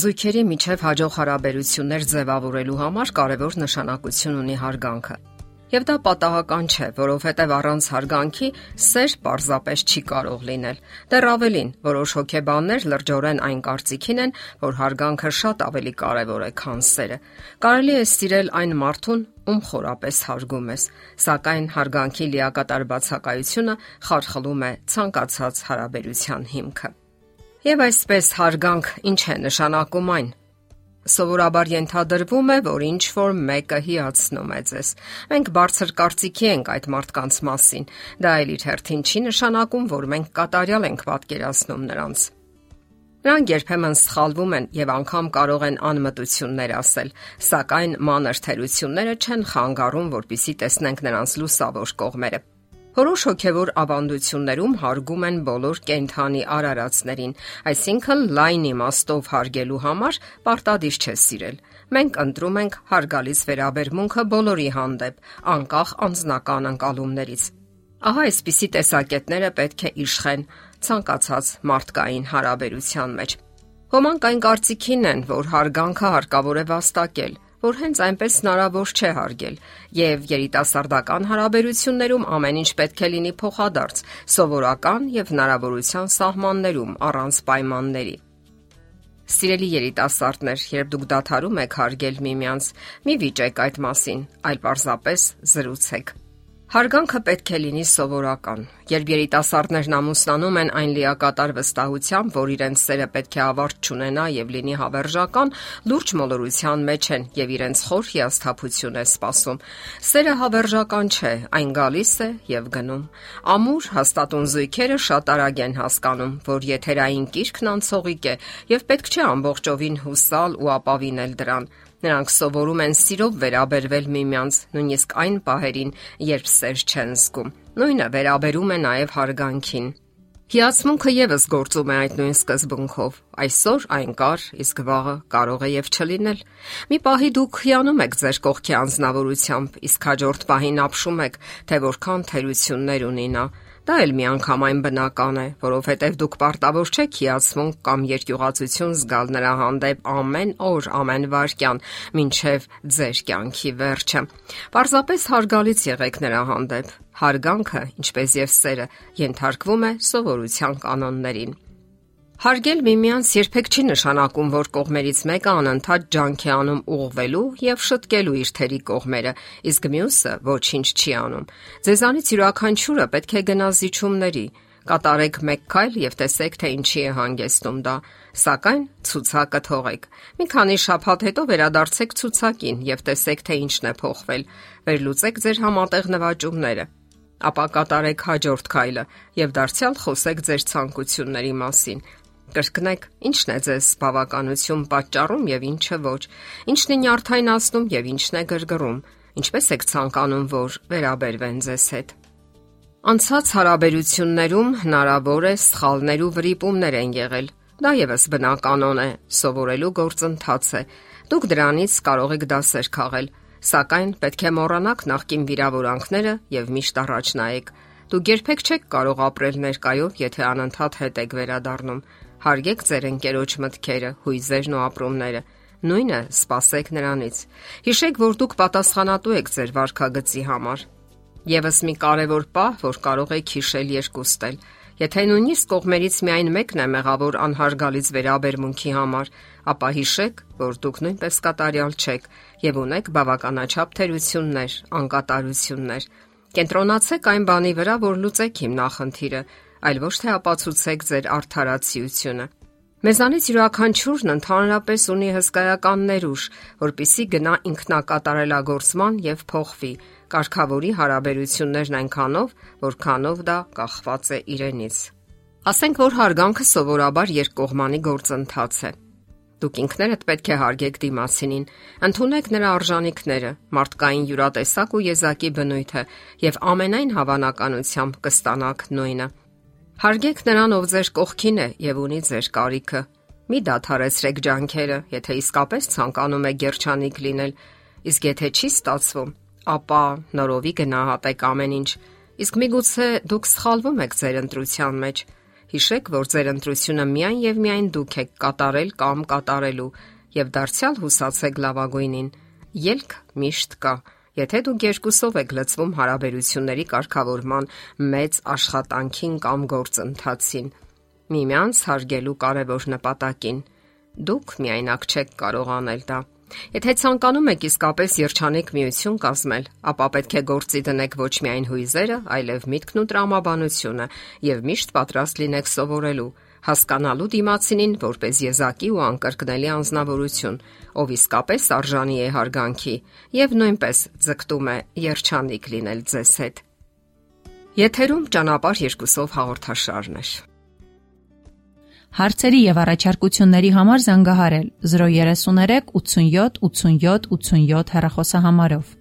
Զույգերի միջև հաջող հարաբերություններ ձևավորելու համար կարևոր նշանակություն ունի հարգանքը։ Եվ դա պատահական չէ, որովհետև առանց հարգանքի սեր պարզապես չի կարող լինել։ Դեռ ավելին, որոշ հոգեբաններ լրջորեն այն կարծիքին են, որ հարգանքը շատ ավելի կարևոր է, քան սերը։ Կարելի է սիրել այն մարդուն, ում խորապես հարգում ես, սակայն հարգանքի լիակատար բացակայությունը խարխլում է ցանկացած հարաբերության հիմքը։ Եվ այսպես հարգանք ինչ է նշանակում այն։ Սովորաբար ենթադրվում է, որ ինչ որ մեկը հիացնում է ձեզ։ Մենք բարձր կարծիքի ենք այդ մարդկանց մասին։ Դա էլ իր հերթին չի նշանակում, որ մենք կատարյալ ենք պատկերացնում նրանց։ Նրանք երբեմն սխալվում են եւ անգամ կարող են անմտություններ ասել, սակայն մանր թերությունները չեն խանգարում, որpիսի տեսնենք նրանց լուսավոր կողմերը։ Որոշ հոգևոր ավանդություններում հարգում են բոլոր կենթանի արարածներին, այսինքն լայն իմաստով հարգելու համար պարտադիր չէ սիրել։ Մենք ընտրում ենք հարգալից վերաբերմունքը բոլորի հանդեպ, անկախ անձնական անկալումներից։ Ահա այսպիսի տեսակետները պետք է իշխեն ցանկացած մարդկային հարաբերության մեջ։ Ոմանք այն կարծիքին են, որ հարգանքը հարկավոր է վաստակել, որ հենց այնպես հնարավոր չէ հարգել, եւ երիտասարդական հարաբերություններում ամեն ինչ պետք է լինի փոխադարձ, սովորական եւ հնարավորության սահմաններում, առանց պայմանների։ Սիրելի երիտասարդներ, երբ դուք դադարում եք հարգել միմյանց, մի վիճեք այդ մասին, այլ պարզապես զրուցեք։ Հարգանքը պետք է լինի սովորական։ Երբ երիտասարդներն ամուսնանում են այն լիակատար վստահությամբ, որ իրենց սերը պետք է ավարտ չունենա եւ լինի հավերժական, լուրջ մոլորության մեջ են եւ իրենց խոր հիասթափություն է սպասում։ Սերը հավերժական չէ, այն գալիս է եւ գնում։ Ամուր հաստատուն զույգերը շատ արագ են հասկանում, որ եթերային կիրքն անցողիկ է եւ պետք չէ ամբողջովին հուսալ ու ապավինել դրան։ Նրանք սովորում են սիրով վերաբերվել միմյանց, նույնիսկ այն պահերին, երբ սեր չեն զգում։ Նույնը վերաբերում է նաև հարգանքին։ Հիացմունքը եւս գործում է այդ նույն սկզբունքով։ Այսօր այն կար, իսկ վաղը կարող է եւ չլինել։ Մի պահի դուք հիանում եք ձեր կողքի անznավորությամբ, իսկ հաջորդ պահին ապշում եք, թե որքան թերություններ ունի նա Դա էլ միանգամայն բնական է, որովհետև դուք պարտավոր չեք հիացմունք կամ երկյուղացություն զգալ նրա հանդեպ ամեն օր, ամեն վարքյան, ինչև ձեր կյանքի վերջը։ Պարզապես հարգալից եղեք նրա հանդեպ։ Հարգանքը, ինչպես եւ սերը, ենթարկվում է սովորության կանոններին։ Հարգել միմյանց երբեք չի նշանակում, որ կողմերից մեկը անընդհատ ջանք է անում ուղղվելու եւ շտկելու իր թերի կողմերը, իսկ մյուսը ոչինչ չի անում։ Ձեզանից յուրաքանչյուրը պետք է գնա զիջումների, կատարեք մեկ քայլ եւ տեսեք թե ինչի է հանգեցնում դա, սակայն ցուցակը թողեք։ Մի քանի շաբաթ հետո վերադարձեք ցուցակին եւ տեսեք թե ինչն է փոխվել։ Վերլուծեք ձեր համատեղ նվաճումները ապա կատարեք հաջորդ քայլը եւ դարձյալ խոսեք ձեր ցանկությունների մասին։ Կրկնեք, ինչն է ձեզ բավականություն պատճառում եւ ինչը ոչ։ Ինչն է նյարդայնացնում եւ ինչն է գրգռում։ Ինչպես եք ցանկանում, որ վերաբերվեն ձեզ հետ։ Անցած հարաբերություններում հնարավոր է սխալներ ու վրիպումներ են եղել։ Դա եւս բնականon է, սովորելու գործընթաց է։ Դուք դրանից կարող եք դասեր քաղել, սակայն պետք է մոռանաք նախկին վիրավորանքները եւ միշտ առաջ նայեք։ Դուք երբեք չեք կարող ապրել ներկայով, եթե անընդհատ հետ եք վերադառնում հարգեք ձեր ընկերոջ մտքերը, հույզերն ու ապրումները։ Նույնը սпасեք նրանից։ Հիշեք, որ դուք պատասխանատու եք ձեր վարքագծի համար։ Եվս մի կարևոր պահ, որ կարող եք հիշել երկուստել։ Եթե նույնիսկ կողմերից միայն մեկն է մեղավոր անհարգալից վերաբերմունքի համար, ապա հիշեք, որ դուք նույնպես կատարյալ չեք եւ ունեք բավականաչափ թերություններ, անկատարություններ։ Կենտրոնացեք այն բանի վրա, որ լուծեք իմ նախնդիրը, այլ ոչ թե ապացուցեք ձեր արդարացիությունը։ Մեզանից յուրաքանչյուրն ընդհանրապես ունի հսկայական ներուժ, որpիսի գնա ինքնակատարելագործման եւ փոխվի կարգավորի հարաբերություններն այնքանով, որքանով դա կախված է իրենից։ Ասենք որ հարգանքը սովորաբար երկկողմանի գործընթաց է։ Դուք ինքներդ պետք է հարգեք դիմացինին, ընդունեք նրա արժանինքները, մարդկային յուրատեսակ ու եզակի բնույթը եւ ամենայն հավանականությամբ կստանաք նույնը։ Հարգեք նրան, ով ձեր կողքին է եւ ունի ձեր կարիքը։ Մի դադարեցրեք ջանքերը, եթե իսկապես ցանկանում եք երջանիկ լինել, իսկ եթե չի ստացվում, ապա նորովի գնահատեք ամեն ինչ։ Իսկ միգուցե դուք սխալվում եք ձեր ընտրության մեջ։ Հիշեք, որ ձեր ընտրությունը միայն եւ միայն դուք եք կատարել կամ կատարելու եւ դարձյալ հուսացեք լավագույնին։ Ելք միշտ կա։ Եթե դուք երկուսով եք լծվում հարաբերությունների կարգավորման մեծ աշխատանքին կամ գործընթացին, միմյանց հարգելու կարևոր նպատակին, դուք միայնակ չեք կարող անել դա։ Եթե ցանկանում եք իսկապես երջանիկ միություն կազմել, ապա պետք է գործի դնեք ոչ միայն հույզերը, այլև միտքն ու տրամաբանությունը եւ միշտ պատրաստ լինեք սովորելու, հասկանալու դիմացինին որպես եզակի ու անկրկնելի անznավորություն, ով իսկապես արժանի է հարգանքի եւ նույնպես ձգտում է երջանիկ լինել ձեզ հետ։ Եթերում ճանապարհ երկուսով հաղորդաշարն է։ Հարցերի եւ առաջարկությունների համար զանգահարել 033 87 87 87 հեռախոսահամարով։